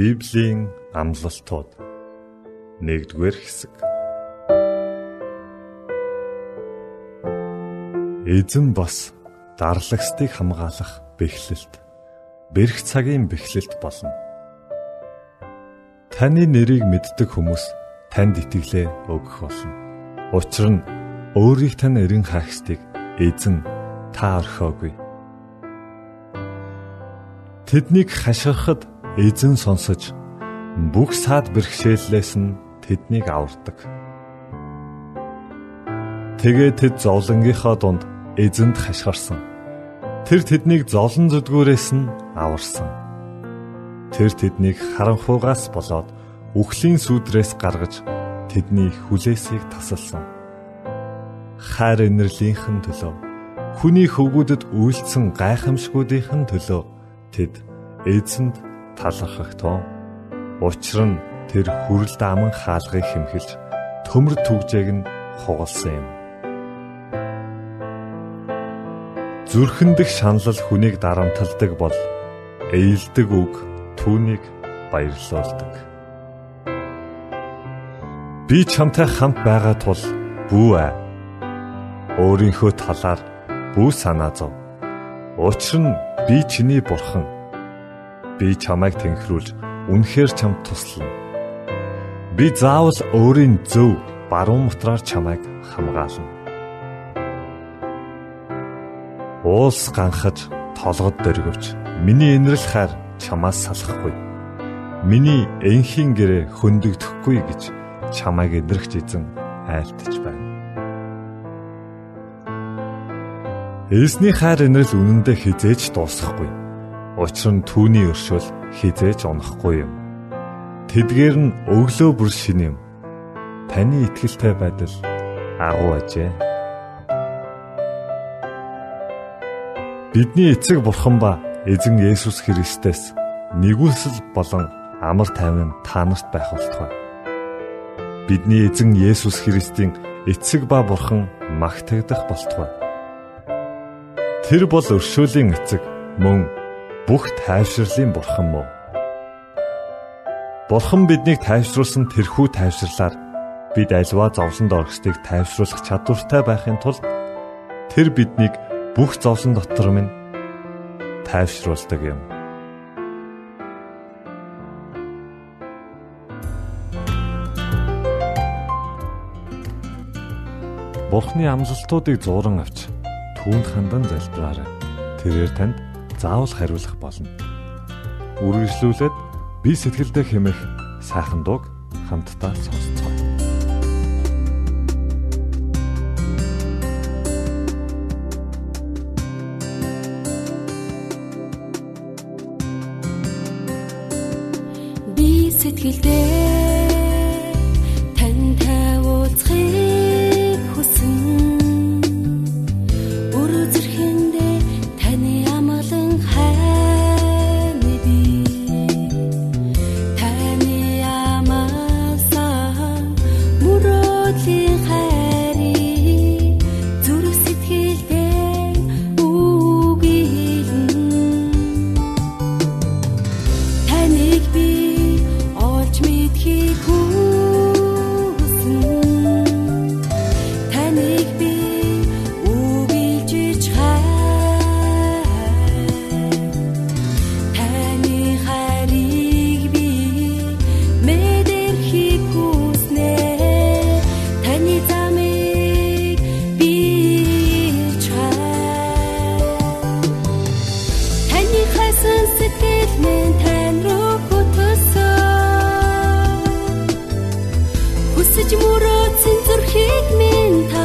Библийн амлалтууд 1-р хэсэг Эзэн бас дарлагстыг хамгаалах бэхлэлт бэрх цагийн бэхлэлт болно. Таны нэрийг мэддэг хүмүүс танд итгэлээ өгөх болно. Учир нь өөрийг тань эрен хаагстыг эзэн та орхиогүй. Тэднийг хашгирахад эзэн сонсож бүх саад бэрхшээлээс нь тэднийг авардаг. Тэгээ тэд зовлонгийнхоо дунд эзэнд хашгирсан. Тэр тэднийг золон зүдгүүрээс нь аварсан. Тэр тэднийг харанхуугаас болоод үхлийн сүдрээс гаргаж тэдний хүлээсийг тасалсан. Хайр инэрлийнхэн төлөө хүний хөвгүүдэд үйлцсэн гайхамшгуудынхын төлөө тэд эзэнд талархах тун. Учир нь тэр хүрэлд аман хаалгыг хэмхэлж төмөр түгжээг нь хугалсан юм. Зүрхэндх шаналл хүнийг дарамталдаг бол ээлдэг үг түүнийг баярлуулдаг. Би чамтай хамт байгаа тул бүү аа. Өөрийнхөө талаар бүү санаа зов. Учир нь би чиний бурхан би чамайг тэнхрүүлж үнэхээр чамд туслана. Би заавал өөрийн зөв баруун мотроор чамайг хамгаална. Уулс ганхаж толгод дөргөвч миний инрэл хайр чамаас салахгүй. Миний энхийн гэрээ хөндөгдөхгүй гэж чамайг эдэрхж эзэн айлтж байна. Эзний хайр инрэл үнэндээ хизээж дуусахгүй Учир нь түүний өршөөл хизээж унахгүй юм. Тэдгээр нь өглөө бүр шин юм. Таны итгэлтэй байдал агуу ажээ. Бидний эцэг бурхан ба эзэн Есүс Христэс нэгүсэл болон амар тайван та нарт байх болтугай. Бидний эзэн Есүс Христийн эцэг ба бурхан магтагдах болтугай. Тэр бол өршөөлийн эцэг мөн бүх тайвширлын бурхан мөн. Бурхан биднийг тайвшруулсан тэрхүү тайвширлаар бид альва зовлонд орохстыг тайвшруулах чадвартай байхын тулд тэр биднийг бүх зовлон дотор минь тайвшруулдаг юм. Бурхны амлалтуудыг зуран авч түүнд хандан залбираарай. Тэрээр танд заавал хариулах болно. Үргэлжлүүлээд би сэтгэлдээ хэмэх сайхан дууг хамтдаа сонсцгоо. өөрөө цэнцэр хийд минь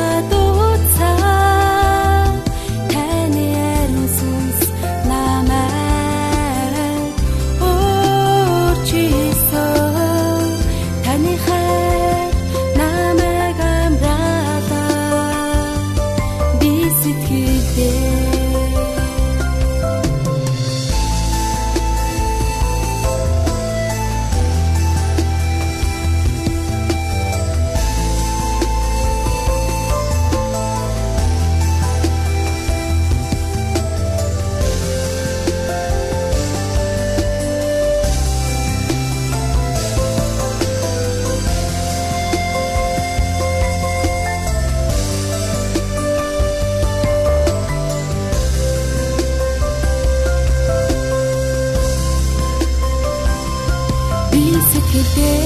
Thế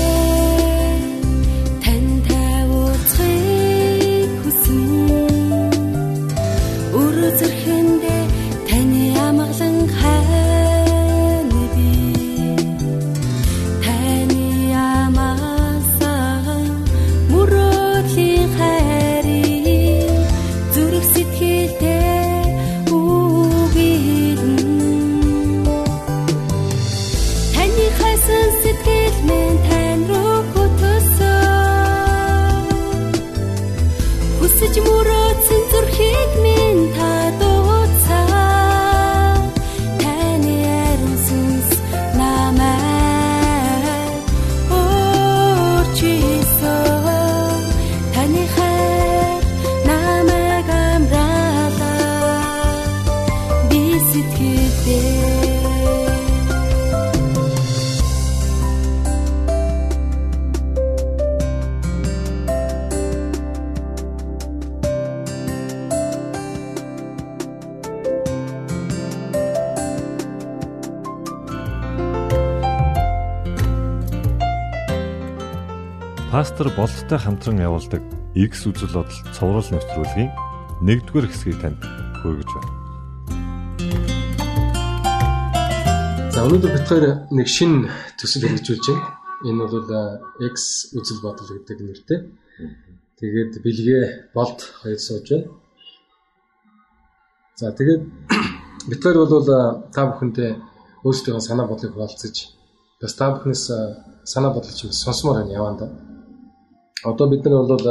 пастор болттой хамтран явуулдаг X үзэл бодол цовруул нэвтрүүлгийн 1-р хэсгийг танд хүргэж байна. За өнөөдөр бид хоёр нэг шинэ төсөл хэрэгжүүлж байна. Энэ бол X үзэл бодол гэдэг нэртэй. Тэгээд бэлгээ болт хоёр сууж байна. За тэгээд бид хоёр бол та бүхэнтэй өөрсдийнхөө санаа бодлыг хуваалцаж бас та бүхнээс санаа бодлоо чинь сонсомоор байна яваа да. Одоо бид нар бол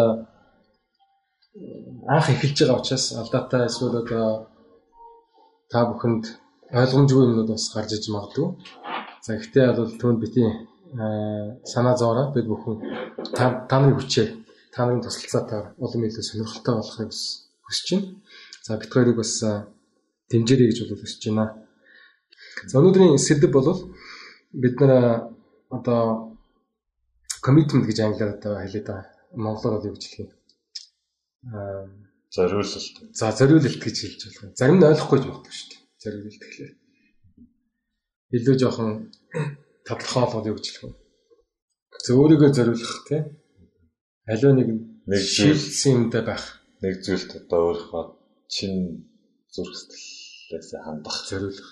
анх эхэлж байгаа учраас алдаатай эсвэл одоо та бүхэнд ойлгомжгүй юмнууд бас гарч иж магадгүй. За ихтэй бол түүнд битийн санаа зовоо бид бүхэн та нарын хүчээ та нарын тусалцаатаар улам илүү сонирхолтой болохыг хүсэж байна. За бид хоёрыг бас дэмжээрэй гэж бодож хүсэж байна. За өнөөдрийн сэдэв бол бид нар одоо commitment гэж англиар одоо хэлээд байгаа. Монголоор юу гэж хэлэх юм? Зориулалт. За зориулалт гэж хэлж болох. Зарим нь ойлгохгүй магадгүй шүү дээ. Зориулалт гэхлээр. Илүү жоохон тодорхойлгоод юу гэж хэлэх юм? Зөв өөрийгөө зориулах тийм аливаа нэг нэг шилсэн юмтай байх. Нэг зүйлд одоо өөрийнхөө чин зүрх сэтгэлээс хандах, зориулах.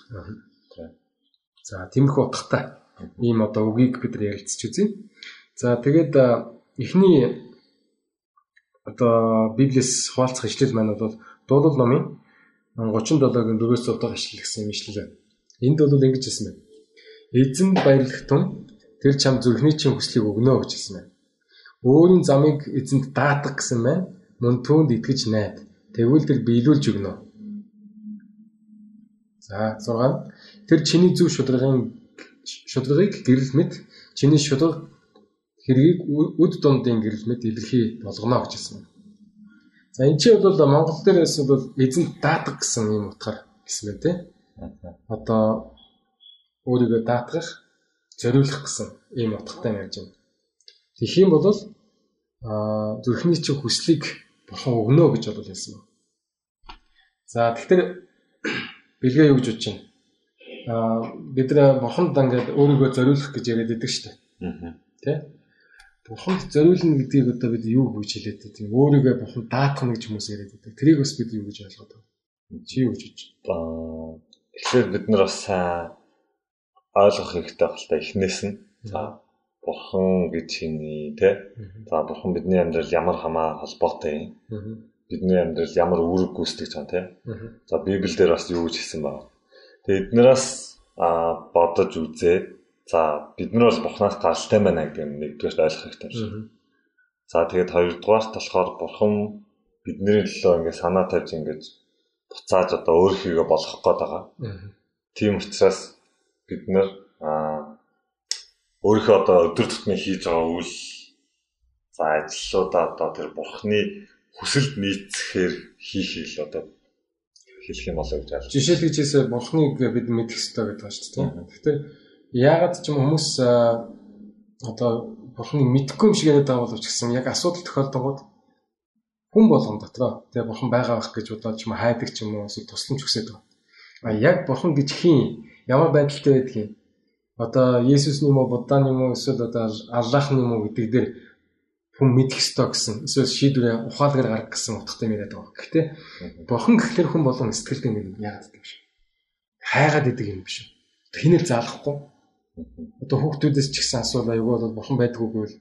За тиймэрхүү утгатай ийм одоо үгийг бид нар ярилцж үзье. За тэгээд эхний одоо Библиэс хуваалцах ишлэл маань бол дуулал номын 37-гийн 4-өөс 7 дахь ишлэл гэсэн юм ишлэл байна. Энд бол ингэж хэлсэн байна. Эзэн баярлах тун тэр чам зүрхний чинь хүслийг өгнө гэж хэлсэн байна. Өөрийн замыг эзэнд даатах гэсэн байна. Мөн түүнд итгэж найд. Тэгвэл тэр биелүүлж өгнө. За 6. Тэр чиний зүв шударгын шударгыг гэрэл мэд чиний шударга хэргийг үд дундын гэрэл мэд илэрхий болгоно гэж хэлсэн. За энэ чинь бол Монгол дээрээс бол эзэн даатах гэсэн юм утгаар хэлсэн байна тий. Одоо өөрийгөө даатгах, зориулах гэсэн ийм утгатай ярьж байна. Тэгэх юм бол а зүрхний чинь хүслийг бурхан өгнө гэж бол хэлсэн байна. За тэгэхээр бэлгээ юу гэж бодож байна? А бид нэ бурханд ингээд өөрийгөө зориулах гэж яриад байдаг шүү дээ. Аа. Тэ? Бурханд зориулна гэдгийг одоо бид юу гэж хэлээд байгаа тийм өөрийгөө бурханд даатгах гэж хүмүүс яриад байдаг. Тэрийг бас бид юу гэж ойлгоод байна. Чи юу гэж бодож байна? Тэгэхээр бид нар бас ойлгох хэрэгтэй байна эхнээс нь. За бурхан гэж хиний те. За бурхан бидний амьдрал ямар хамаа холбоотой юм. Бидний амьдрал ямар үүрэг гүйцэтгэж байгаа те. За Библиэлд бас юу гэж хэлсэн байна. Тэгээд эднээс а бодож үзээд за бид нар бол бурхнаас гаралтай байна гэдэг нь нэгдүгээр ойлгох хэрэгтэй байна. За тэгээд хоёрдугаарт болохоор бурхан бидний төлөө ингээд санаа тавьж ингээд буцааж одоо өөрхийгөө болгох гээд байгаа. Тийм учраас бид нар өөрийнхөө одоо өдөр тутмын хийж байгаа үйл за ажлуудаа одоо тэр бурхны хүсэлд нийцэхээр хийхийг л одоо хэлэх юм болоо гэж байна. Жишээлбэл хийсээ бурхныг бид мэдэх хэрэгтэй гэдэг байна шүү дээ. Гэхдээ яагаад ч юм хүмүүс одоо бурхныг мэдхгүй юм шиг яриад байгаа боловч гэсэн яг асуудал тохиолдогод хүн болгон дотроо тэгээ бурхан байгаа байх гэж бодоод ч юм хайдаг ч юм уу эсвэл тусламж хүсээд байгаа. А яг бурхан гэж хин ямар байдалтай байдгийг одоо Есүс юм уу Будда юм уу эсвэл одоо Аллах юм уу гэдэг дээр хүн мэдэх ёстой гэсэн эсвэл шийдвэрээ ухаалгаар гаргах гэсэн утгатай яриад байгаа. Гэхдээ бурхан гэхлээр хүн болон сэтгэлдээ нэг яагаад гэдэг юм шиг. Хайгаад идэг юм биш. Хинэл заалахгүй. Одоо хүүхдүүдээс ч гэсэн асуул аягүй бол бурхан байдгүй гэвэл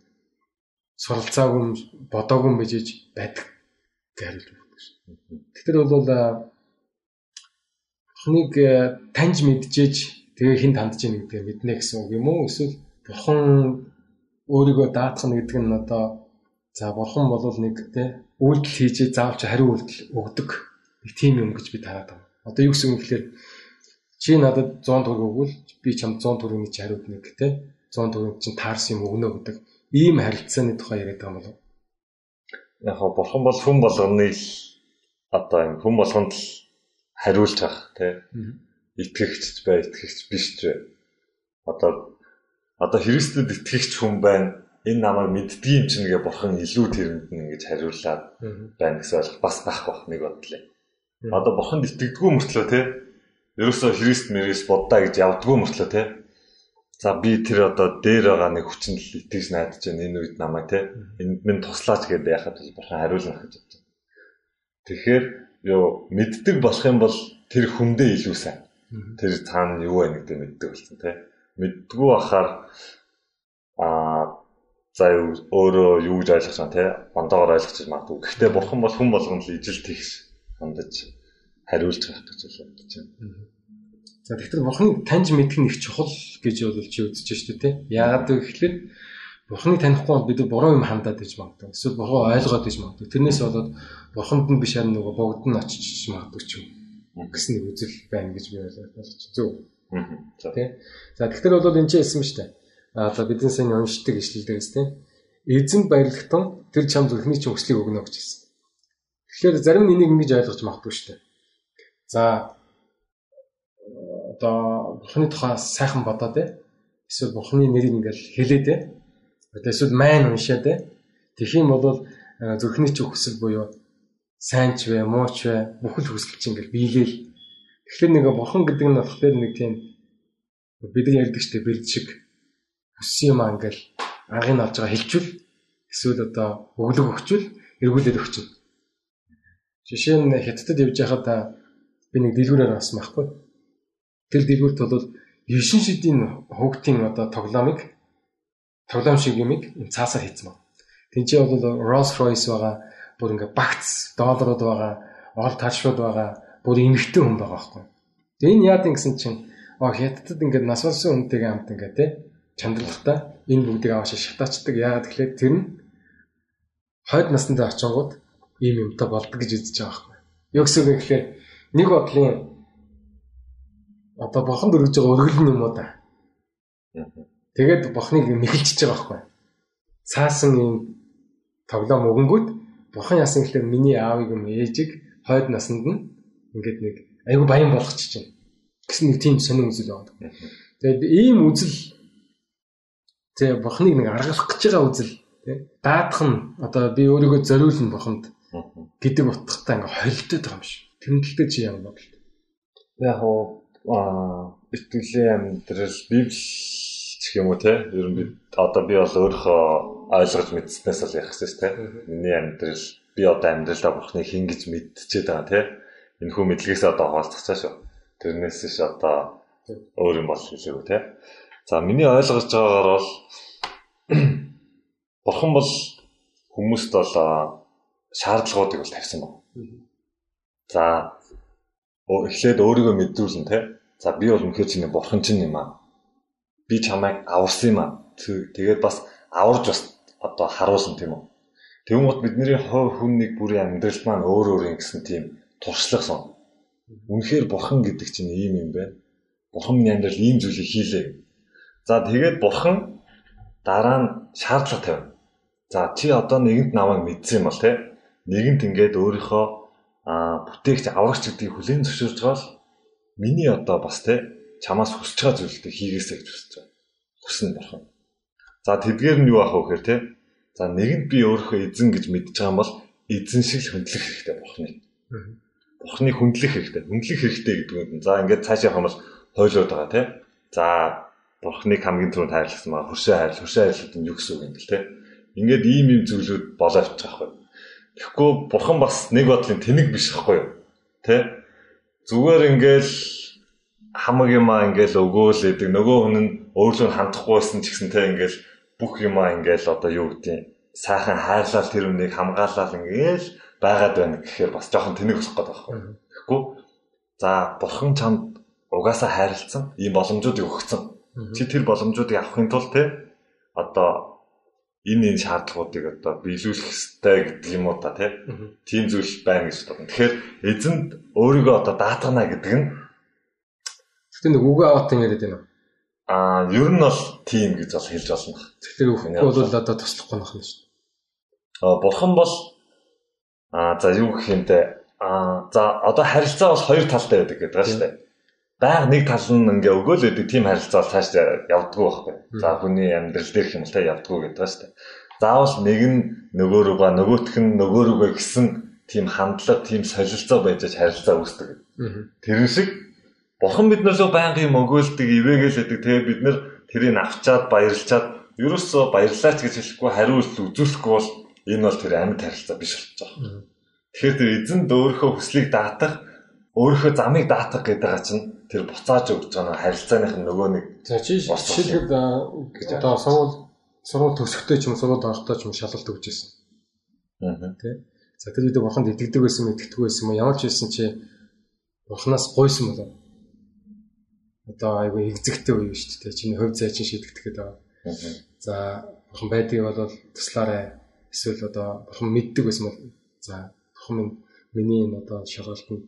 суралцаагүй бодоогүй юм бижиж байдаг гэж хариулж байна. Тэгэхээр бол э, таньж мэдчихэж тэгээ хин тандж ийн гэдэг мэднэ гэсэн үг юм уу? Эсвэл бурхан өөрийгөө даатгах нь гэдэг нь одоо за бурхан бол нэг те үйлдэл хийж заавч хариу үйлдэл өгдөг нэг тийм юм гэж би тараад байна. Одоо юу гэсэн үг гэхээр чи надад 100 төгрөг өгвөл би чамд 100 төгрөгийн хариуд нэг те 100 төгрөг чинь таарсан юм өгнө гэдэг ийм харилцааны тухай яриад байгаа юм болов. Яг гоо бурхан бол хүн болгоны л одоо юм хүн болгонд л хариулж авах тий. Итгэгч бай, итгэгч биш ч одоо одоо Христэд итгэгч хүн байна. Энэ намайг мэддгийм чинь гэ бурхан илүү тэрэнд нь ингэж хариулаад байна гэсэн ойлгох бас байхгүй нэг бодлоо. Одоо бурханд итгэдэггүй мөртлөө тий. Ерөөсөө Христ мэрээс боддаа гэж явдггүй мөртлөө тий. За би тэр одоо дээр байгаа нэг хүчинд л итгэж найдаж байна энэ үед намайг тий. Энд минь туслаач гэдэг яхад бурхан хариулна гэж бодсон. Тэгэхээр юу мэддэг болох юм бол тэр хүндээ илүү сайн. Тэр цаана юу вэ гэдэг мэддэг болсон тий. Мэддгүү ахаар аа за өөрөө юу гэж ойлгож байгаа тий. Бондоогоор ойлгож магадгүй. Гэхдээ бурхан бол хүн болгоно л ижил тэгш хандаж хариулж байгаа гэж бодож байна. За тэгэхээр бурхныг таньж мэдэх нь их чухал гэж бол чи үзэж дээ тий. Яагаад вэ гэхэлэр Бурхныг танихгүй бид буруу юм хандаад иж магадгүй. Эсвэл буруу ойлгоод иж магадгүй. Тэрнээс болоод бурханд нь биш харин нөгөө богд нь очиж магадгүй ч юм. гэсэн нэг үзэл байна гэж би ойлгож зөв. За тий. За тэгэхээр бол энэ ч хэлсэн шүү дээ. А за бидний сайн уншдаг ишлэл дээрээс тий. Эзэн баярлагтан тэр чам зүрхний чинь өслийг өгнө гэж хэлсэн. Тэгэхээр зарим нь энийг ингэж ойлгож магадгүй дээ. За одоо бурхны тухай сайхан бодоод те. Эсвэл бурхны нэрийг ингээл хэлээ те эсвэл майн уншаа те. Тэгэх юм бол зүрхний ч хүсэл буюу сайн ч вэ, муу ч вэ бүхэл хүсэл чинь ингээл биелээл. Тэгэхээр нэг бурхан гэдэг нь болохоор нэг тийм бидний ярьдаг штеп бэлд шиг хүссэн юм аа ингээл анхыг олж байгаа хэлжүүл эсвэл одоо өглөг өгчүүл эргүүлээд өгчүүл. Жишээ нь хятадд явж байхад би нэг дэлгүүрээр авсан байхгүй. Тэр дэлгүүрт бол 9 шидийн хүүхдийн одоо тоглоомыг тоглоом шиг юмыг цаасаар хийцэн баг. Тинчээ бол Rolls Royce байгаа, бүр ингээ багц долларууд байгаа, ол ташрууд байгаа, бүр эмхтэн хүн байгаа байхгүй. Тэгээ энэ яад ингэсэн чинь оо хятадд ингээ нас барсан хүнтэйгээ хамт ингээ те чандралтай энэ бүгдийг аваад шатаачдаг. Яагаад гэхлээр тэр нь хойд наснд очингууд ийм юмтай болдог гэж үзэж байгаа байхгүй. Юу гэсэн үг гэхээр нэг бодлын одоо бохон дөрөж байгаа өргөл юм уу да. Тэгээд бурхныг мэхэлчихэж байгаа байхгүй. Цаасан юм тоглоом өгөнгүүт бурхан яасан гэхэлэр миний аавыг юм ээжийг хойд наснд нь ингээд нэг айгүй баян болгочих чинь гэсэн нэг тийм сонин үзэл байна. Тэгээд ийм үзэл тэгээ бурхныг нэг аргалах гэж байгаа үзэл тий даадах нь одоо би өөрийгөө зориулна бурханд гэдэг утгатай ингээ холилдоод байгаа юм шиг. Тэмдэлтэй чи юм бол. Яг уу итгэлийн амьдрал библи гэх юм уу те? Ер нь одоо би бол өөрөө ойлгож мэдснээс л ярих гэсэн те? Миний амьдрал би одоо амьдралдаа бурхны хин гэж мэдчихээд байгаа те? Энэ хүү мэдлэгээс одоо хаалцах цааш шүү. Тэрнээс ш одоо Өөр юм бол хэлээгүй те. За миний ойлгож байгаагаар бол бурхан бол хүмүүст бол шаардлагуудыг бол тавьсан байна. За эхлээд өөрийгөө мэдрүүлэн те. За би бол үнэхээр чиний бурхан чинь юм аа. Би чамайг аварсан юм аа. Тэгээд бас аварж бас одоо харуулсан тийм үү. Тэгмэд бидний хувь хүннийг бүрийн амьдрал маань өөр өөр юм гэсэн тийм туршлага сон. Үнэхээр бурхан гэдэг чинь ийм юм байна. Бурхан минь амьдрал ийм зүйлийг хийлээ. За тэгээд бурхан дараа нь шаардлага тавина. За чи одоо нэгэнт намайг мэдсэн юм бол те нэгэнт ингээд өөрийнхөө бүтээгч аврагч гэдгийг хүлээн зөвшөөрж байгаа л миний одоо бас те чамаас хүсэж байгаа зүйлүүдийг хийгээсэй гэж хүсэж байгаа. Хүснэ бурхан. За тэдгээр нь юу ах вэ гэхээр те за нэгэнт би өөрийнхөө эзэн гэж мэдж байгаа юм бол эзэн шиг хөндлөх хэрэгтэй бурханы. Бурханы хөндлөх хэрэгтэй. Хөндлөх хэрэгтэй гэдэг нь за ингээд цаашаа хамбал хойлоод байгаа те. За бурхныг хамгийн түрүүнд хайрласан маа хөршөө хайрл хөршөө хайрлууд нь юу гэсэн үг юм бэл те. Ингээд ийм ийм зүйлүүд болоо авчих байхгүй. Тэгэхгүй бурхан бас нэг бодлын тэнэг биш байхгүй юу? Тэ? Зүгээр ингээл хамаг юмаа ингээл өгөөлэдэг нөгөө хүн нь өөрлөө хандахгүйсэн ч гэсэн те ингээл бүх юмаа ингээл одоо юу гэдэг сайхан хайрлал тэр үнийг хамгаалал ингээл байгаад байна гэхээр бас жоохон тэнэг болох гэдэг байхгүй. Тэгэхгүй за бурхан чамд угаасаа хайрлцсан ийм боломжуудыг өгсөн Чи тэр боломжуудыг авахын тулд те одоо энэ энэ шаардлагуудыг одоо биелүүлэх хэрэгтэй гэдэг юм уу та тийм зүйл байна гэж бодно. Тэгэхээр эзэнд өөрийгөө одоо даатгана гэдэг нь Тэгтээ нэг үгүй аваад ингэдэг юм. Аа ер нь бол тийм гэж бол хэлж болно. Тэгэхээр үхэхгүй бол одоо туслахгүй байх юм шүү дээ. Аа бурхан бол аа за юу гэх юм те аа за одоо харилцаа бол хоёр талтай байдаг гэдэг байна шүү дээ байг нэг тал нь ингээ өгөөл өгдөг тийм харилцаа цааш явдггүй байхгүй. За хүний амьдрал дээр юм л та явдггүй гэдэг ба дээ. Заавал нэг нь нөгөө рүүгээ нөгөөх нь нөгөө рүүгээ гэсэн тийм хандлага, тийм солилцоо байж харилцаа үүсдэг. Тэрэн шиг бурхан биднээс байнгын юм өгөөлдөг, ивэгээл өгдөг. Тэгээ бид нэр тэрийг авчаад баярлчаад ерөөсөө баярлаач гэж хэлэхгүй хариу үйлдэл үзүүлэхгүй бол энэ бол тэр амьд харилцаа биш байгаа. Тэгэхээр тэр эзэн дөөрхөө хүслийг даатах өөрийнхөө замыг даатах гэдэг байгаа чинь тэр буцааж өгч байгаа харилцааных нь нөгөө нэг за чи жишээлбэл одоо сургууль сургууль төгсөхтэй ч юм сургууль орохтой ч юм шалгалт өгч ирсэн. Аа тий. За тэр үед бурханд итгэдэг байсан юм итгэдэг байсан юм ямар ч байсан чи бурханаас гойсон болоо. Одоо айгүйэгзэгтэй үе шүү дээ. Чиний хувь зай чинь шийдэгдэхэд байгаа. За бурхан байдгийг бол туслаарай. Эсвэл одоо бурхан мэддэг байсан бол за бурхан минь миний энэ одоо шалгалтанд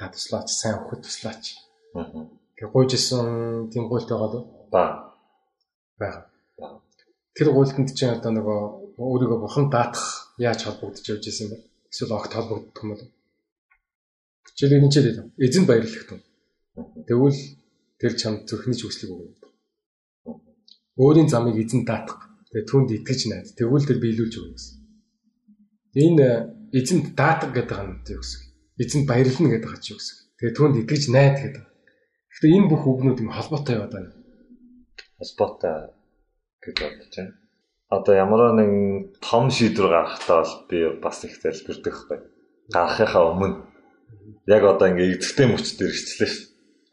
та туслаач, сайн өхөд туслаач. Аа. Тэг гуйжсэн тийм гуйлт байгаа дөө. Ба. Бага. Тэр гуйлтанд чинь одоо нөгөө өөрийгөө бухан даатах яаж холбогдож явж исэн бэ? Эсвэл огт холбогдох юм бол. Жишээлбэл энэ ч дээ. Эзэн баярлах тун. Тэгвэл тэр чамд зүрхний ч хүслийг өгнө. Өөрийн замыг эзэн даатах. Тэгээ түнд итгэж найд. Тэгвэл тэр биелүүлж өгнө гэсэн. Энэ эзэнд даатах гэдэг нь юу гэсэн эзэнд баярлна гэдэг юу гэсэн. Тэгээ түүнд итгэж найд гэдэг. Гэхдээ энэ бүх үгнүүд юм холбоотой яваад байна. Холбоотой гэж бодож байна. Одоо ямар нэг том шийдвэр гаргахтаа бол би бас их залбирдаг байхгүй. Гарахынхаа өмнө яг одоо ингээ эзэгтэй мөчд ирчихлээ ш.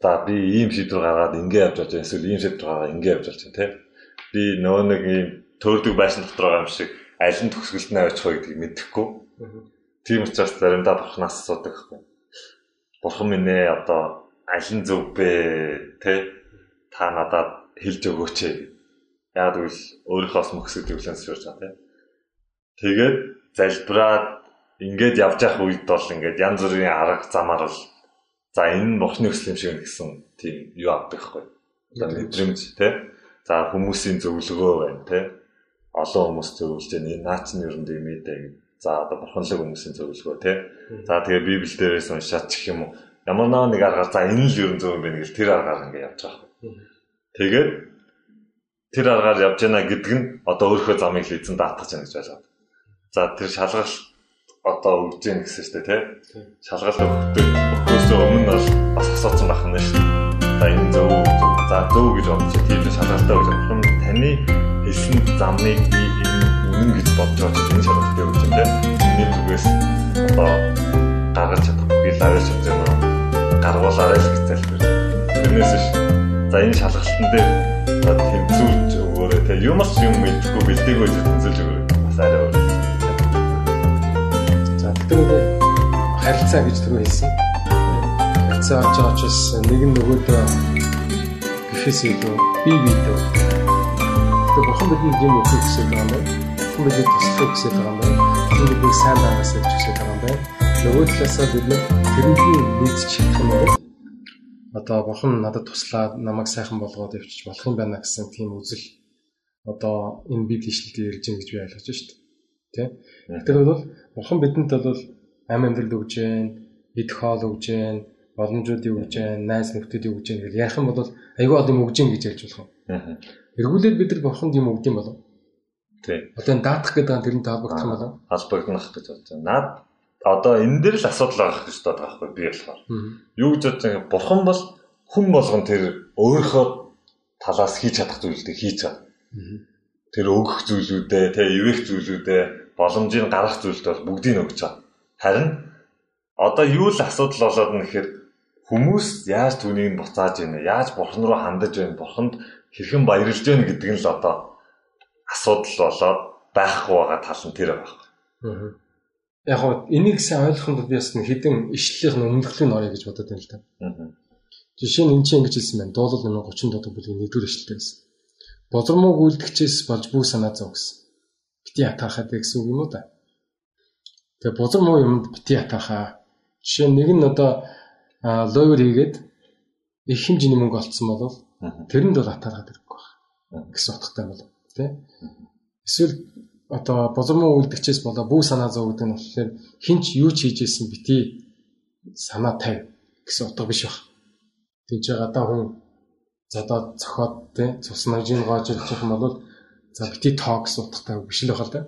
За би ийм шийдвэр гаргаад ингээ явж байгаа эсвэл ийм шийдвэр гаргаад ингээ явж байгаа тийм. Би нөө нэг ийм төрдөг байшин дотор байгаа юм шиг аль нь төгсгөлд нь авчих вэ гэдгийг мэдэхгүй. Тийм учраас заримдаа бурхнаас асуудаг байхгүй. Бурхан минь ээ одоо аль нь зөв бэ те та надад хэлж өгөөч. Яг тэгвэл өөрийнхоос мөхсөд төвлөн сурж байгаа те. Тэгээд залбираад ингээд явж явах үед бол ингээд янз бүрийн арга замаар л за энэ нь бурхны хүсэл юм шиг гэсэн тийм юу авдаг байхгүй. Одоо мэдрэмж те. За хүмүүсийн зөвлөгөө байна те. Олон хүмүүс зөвлөж. Энэ наач нь ер нь гэдэг За одоо бурханлаг хүмүүсийн зөвлөгөө тий. За тэгээ Библи дээрээс уншаад ч гэх юм уу. Ямар нэг аргаар за энэ л ерөн зөв юм байна гэж тэр аргаар ингээд явж байгаа. Тэгээд тэр аргаар явж байна гэдэг нь одоо өөрийнхөө замыг л эзэн даатгаж байна гэж байна. За тэр шалгалт одоо өгж гин гэсэн дээ тий. Шалгалт өгдөг өгөхөөсөө өмнө бол бас асуусан байх нь шүү. За энэ зөв за зөв гэж бодож тийм шалгалтаа өгч. Таны хэлсэн замыг би үнэн гэж бодож байгаа энэ шалгалтыг өгч юм те. Миний зүгээс одоо гаргаж чадахгүй лавж чадж байна. Гаргуулаарай гэж залбир. Тэрнээс ш. За энэ шалгалтан дээр за тэнцүүлж өгөөрэй те юмс юм мэдхгүй бэлдээгөө тэнцүүлж өгөөрэй. Бас арай өөр. За тэгэхээр харилцаа гэж түрүү хэлсэн. Харилцаа орж байгаа учраас нэг нь нөгөөдөө гэхээс илүү би бидөө. Тэгэхээр бурхан бидний юм өгөх гэсэн юм байна олон бидэд туслахыг хүсэж байгаа юм байна. Тэр бидний сайн байгаасаа хүсэж байгаа юм байна. Нөгөө талаасаа бид нэг тэрний нийт чихэх юм бол одоо бурхан надад туслаад намайг сайхан болгоод явчих болох юм байна гэсэн тийм үзэл одоо энэ библийн ишлэлээр ирж байгаа гэж би ойлгож шүү дээ. Тэ? Тэгэхээр бол бурхан бидэнд бол амь амьдрал өгж гэн, идэх хоол өгж гэн, боломжуудыг өгж гэн, найз нөхдөдийг өгж гэн гэж ярих юм бол айгүй олон өгж гэн гэж ярьж болох юм. Эргүүлээд бид нар бурханд юм өгд юм болов Тий. Одоо энэ даатах гэдэг нь тэрнтэй холбогдох юм болов. Холбогдох гэж бодож байна. Наад одоо энэ дээр л асуудал байгаа гэж бодож байгаа байхгүй би болохоор. Юу гэж бодож байгаа бурхан бол хүн болгон тэр өөрийнхөө талаас хийж чадах зүйлүүдийг хийж чад. Тэр өгөх зүйлүүдээ, тэ ивэх зүйлүүдээ, боломжийг гаргах зүйлд бол бүгдийг өгч чад. Харин одоо юу л асуудал болоод нь гэхээр хүмүүс яаж түүнийг буцааж ийнэ? Яаж бурхан руу хандаж байна? Бурханд хэрхэн баярлж байна гэдэг нь л одоо асуудал болоод байхгүй байгаа тал нь тэр байгаа. Яг гоо энийг сайн ойлгоход би бас хэдэн ишлэлийн өмнөхлийг орё гэж бодод байна л да. Жишээ нь энэ чинь ингэж хэлсэн байна. Дуулал нэмэн 30 дот бүлгийн 1-р ишлэлтэй гэсэн. Бозромог үлдгчээс болж бүх санаа зов гэсэн. Бити атаахад гэсэн үг юм уу да? Тэгээ бузар муу юмд бити атаахаа. Жишээ нэг нь одоо лойвер хийгээд их хэмжээний мөнгө олцсон бол тэрэнд бол атаархаад ирэхгүй байх гэсэн утгатай бол тий. Эсвэл одоо бузар муу үлдгчээс болоо бүх санаа зов гэдэг нь болохоор хинч юу ч хийж исэн бити санаа тавь гэсэн утга биш баг. Тэгж гадаа хүн задаа цохоод тий цус нажийн гоож ирэх юм бол за бити тоо гэсэн утгатай биш л байх л да.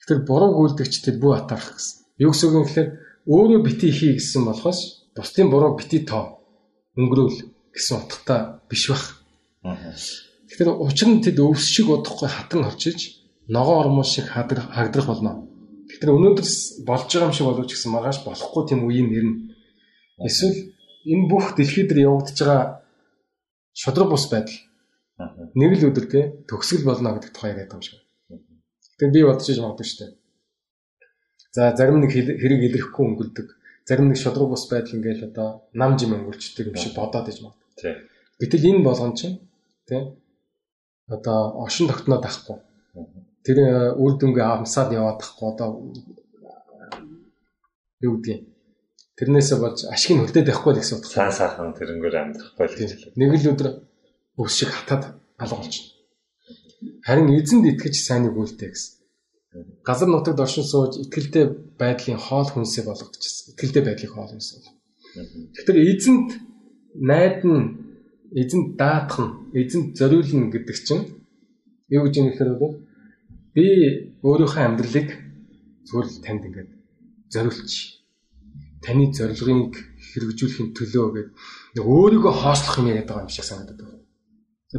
Тэгэхээр буруу гүйлдэгчдэд бүү атаарах гэсэн. Юу гэсэн үг юм гэхээр өөрөө бити хий гэсэн болохоос бусдын буруу бити тоо өнгөрөөл гэсэн утгатай биш бах. Тэгэхээр учир нь тэд өвс шиг удахгүй хатан орчиж ногоон ормоо шиг хагдрах болно. Тэгэхээр өнөөдөр болж байгаа юм шиг боловч гэсэн маргааш болохгүй тийм үеийн нэрнэ. Эсвэл энэ бүх дэлхий дээр явагдаж байгаа шудраг бус байдал нэг л өдөр те төгсгөл болно гэдэг тухай яриад байгаа юм шиг. Тэгэхээр би бодож иж магадгүй шүү дээ. За зарим нэг хэрэг илэрхгүй өнгөрдөг. Зарим нэг шудраг бус байдал ингээл одоо нам жим өнгөрчдөг юм шиг бодоод иж магадгүй. Гэтэл энэ болгон чинь тий одоо ошин тогтноод ахгүй. Тэр үр дүнгээ амсаад яваад ахгүй одоо юу гэдгийг тэрнээсээ болж ашиг нь хөлтөд байхгүй гэсэн утга. Сайн сайхан тэрнгээр амьдрахгүй л гэж. Нэг л өдөр өвс шиг хатаад алга болчихно. Харин эзэнд итгэж сайныг үлдээ гэсэн. Газар нутагт оршин сууж итгэлтэй байдлын хоол хүнсээ болгочихсон. Итгэлтэй байдлыг хоол хүнс бол. Тэгэхээр эзэнд найдан эзэнд даатах нь эзэнд зориулна гэдэг чинь юу гэж юм гэхээр бол би өөрийнхөө амьдралыг л танд ингээд зориулчих. Таны зорилгыг хэрэгжүүлэхийн төлөө гэдэг нэг өөрийгөө хоослох юм яриад байгаа юм шиг санагдаад байна.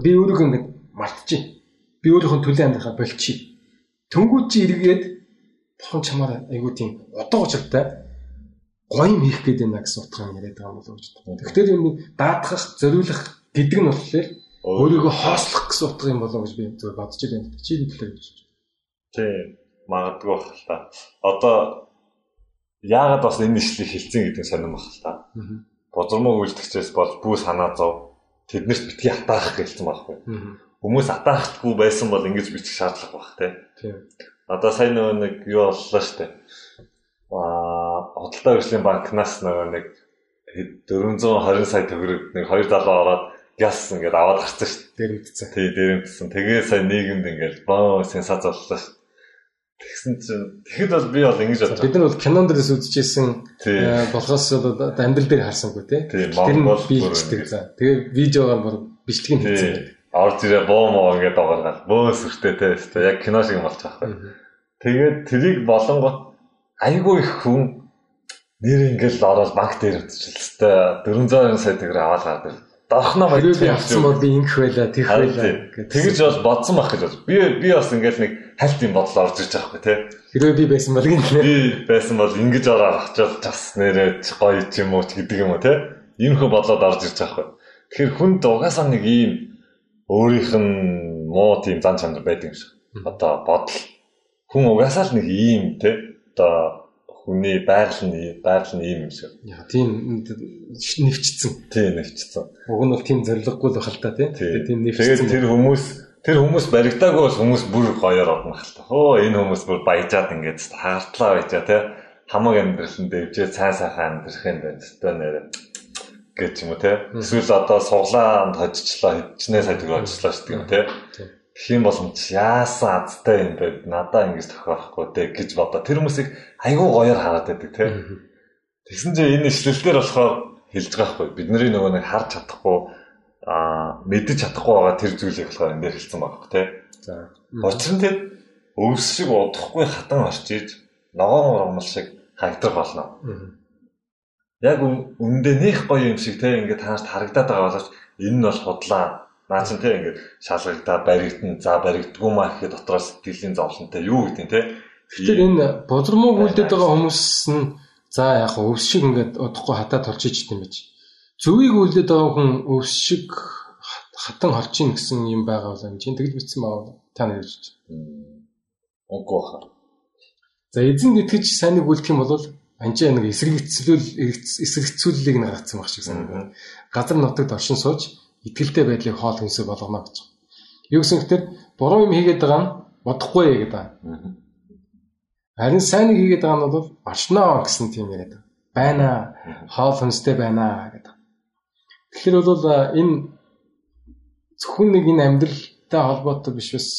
Би өөрийгөө ингээд мартчих би өөрийнхөө төлөө амьдрахаа болчих. Төнгүүд чи эргээд бохон чамаар айгуу тийм утга учиртай гоём хийх гээд байна гэсэн утгаар яриад байгаа юм болов гэж байна. Тэгэхээр юм даатгах, зориулах гэдэг нь болохоор өөрийгөө хоослох гэсэн утга юм болов гэж би зөв бодож байна. Чи хэлээ гэж. Тий, магадгүй бах л та. Одоо яагаад бас энэ ишлийг хэлцэн гэдэг сонирм бах л та. Бозромог үйлдэгчээс болж бүү санаа зов тэднэрт битгий хатаах гэлсэн байхгүй. Хүмүүс атаахгүй байсан бол ингэж бичих шаардлага баг тийм. Одоо сайн нөгөө нэг юу боллоо штэ. Аа, Хотолтой хөгжлийн банкнаас нөгөө нэг 420 сая төгрөг нэг 270 ороод газ ингээд аваад гарсан штэ. Дэрэмдсэн. Тий, дэрэмдсэн. Тэгээ сая нийгэмд ингээд боо сенсац боллоо штэ. Тэгсэн чинь тэгэхэд бол би бол ингэж бодсон. Бид нар бол кинон дээрээс үзчихсэн болохоос амьдрал дээр харсангүй тий. Тэр нь биелждэг за. Тэгээ видеогоор бүр бичлэг нь хийсэн орж ирээ боо моо ингээд бөөс өртөө те өстө яг кино шиг болж байгаа байхгүй. Тэгээд трийг болонгот айгүй их хүн нэр ингээл ороод банк дээр өтчихлээ. 400 сая төгрөг аваад гардаг. Дорхноо хоёроо би авсан бол би ингэх байлаа тийх байлаа тэгэж бол бодсон байх гэж бод. Би би бас ингээл нэг хальт юм бодол орж ирж байгаа байхгүй те. Хэрвээ би байсан бол гинэ. Би байсан бол ингэж ороод очоод бас нэрээ гоё ч юм уу ч гэдэг юм уу те. Иймэрхүү бодлоод орж ирж байгаа байхгүй. Тэгэхээр хүнд угаасаа нэг ийм өөрийнх нь муу тийм зан чанар байдаг юм шиг. Одоо бодол хүн угаасаа л нэг ийм те одоо хүний байгаль нь байгаль нь ийм юм шиг. Яа тийм нэвчсэн. Тийм нэвчсэн. Уг нь бол тийм зориггүй л бахал та тийм. Тийм нэвчсэн. Тэр хүмүүс тэр хүмүүс баригдаагүй бол хүмүүс бүр гоёор орно хэл та. Хөө энэ хүмүүс бүр баяжаад ингээд хаартлаа байжаа те хамаг амьдрал нь дэвжээ цай сайхан амьдрах юм байна. Тэ нэр гэж юм уу те. Эсвэл одоо суглаанд хожчлаа хичнээн төгрөг ажиллаа шүү дээ те. Тэгэх юм бол яасан азтай юм бэ? Надаа ингэж тохирохгүй те гэж бодоо. Тэр хүмүүсийг айгүй гоёор хараад байдаг те. Тэгсэн чинь энэ ишлэлдэр болохоор хэлж байгаа хгүй. Бидний нөгөө нэг харж чадахгүй аа мэдэж чадахгүй байгаа тэр зүйлийг болохоор энэ дээр хэлсэн байгаа хгүй те. За. Учир нь тэр өвс шиг удахгүй хатан орчиж ногоон ургамал шиг хагдах болно. Яг үндэ нэх гоё юм шиг те ингээд таашд харагдаад байгаа боловч энэ нь бол худлаа Наа чин те ингээд шалгагдаа баригдана. За баригдгүй маа гэхэд дотроос сэтгэлийн зовлонтой юу гэдэг те. Тэгэхээр энэ бозромог үлдээд байгаа хүмүүс нь за яг өвс шиг ингээд удахгүй хатаа толж ичт юм байж. Зөвийг үлдээд байгаа хүн өвс шиг хатан хорчин гэсэн юм байгаа бол юм чинь тэгж битсэн баа та нар гэж. Онгүй хаа. За эзэн итгэж сайныг үлдэх юм бол анчаа нэг эсрэгцүүлэл эсрэгцүүлэлийг нэг гаргацсан баг шиг санагдана. Газар нутагт оршин сууж итгэлтэй байдлыг хоол хүнсээ болгоно гэж. Юу гэсэн хэвтер буруу юм хийгээд байгаа нь бодохгүй гэдэг. Харин сайн нэг хийгээд байгаа нь бол орчноо гэсэн тийм яриад байна. Хоол хүнстэй байна гэдэг. Тэгэхээр бол энэ зөвхөн нэг энэ амьдралтай холбоотой биш бас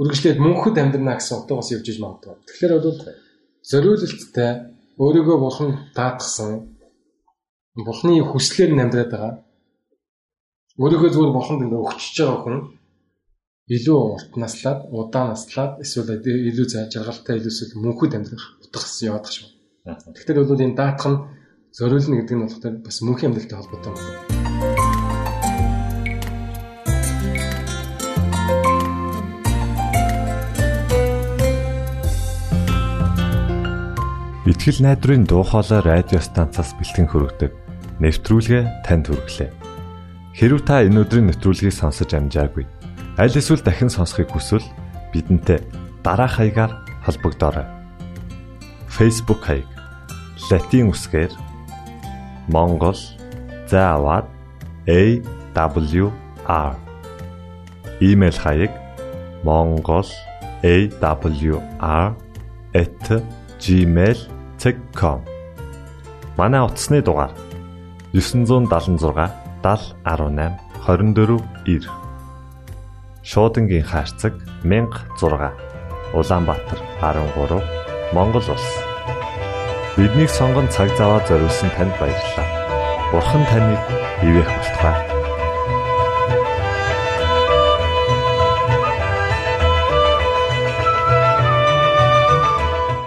үргэлжлээд мөнхөд амьдрна гэсэн утгаас явж иж магадгүй. Тэгэхээр бол зориулалттай өөрийгөө бурхан даатгсан Бурхны хүслээр нь амьдраад байгаа. Өөрийнхөө зүгээр бурханд ингээ өгчөж байгаа хүн илүү урт наслаад, удаан наслаад эсвэл илүү жаргалтай илүү эсвэл мөнхөд амьдрах утгаас яваад шүү. Тэгэхээр бол энэ даатах нь зориулна гэдэг нь болохоор бас мөнхийн амьдралтай холбоотой байна. Итгэл найдрын дуу хоолой радио станцаас бэлтгэн хөрөгдөг нэвтрүүлгээ танд хүргэлээ. Хэрв та энэ өдрийн нэвтрүүлгийг сонсож амжаагүй аль эсвэл дахин сонсохыг хүсвэл бидэнтэй дараах хаягаар холбогдорой. Facebook хаяг: Latin үсгээр Монгол заавад AWR Имэйл хаяг: mongol@gmail.com Манай утасны дугаар 976 7018 24 9 Шуудангийн хаяцаг 16 Улаанбаатар 13 Монгол улс Биднийг сонгон цаг зав аваад зориулсан танд баярлалаа. Бурхан таныг бивээх болтугай.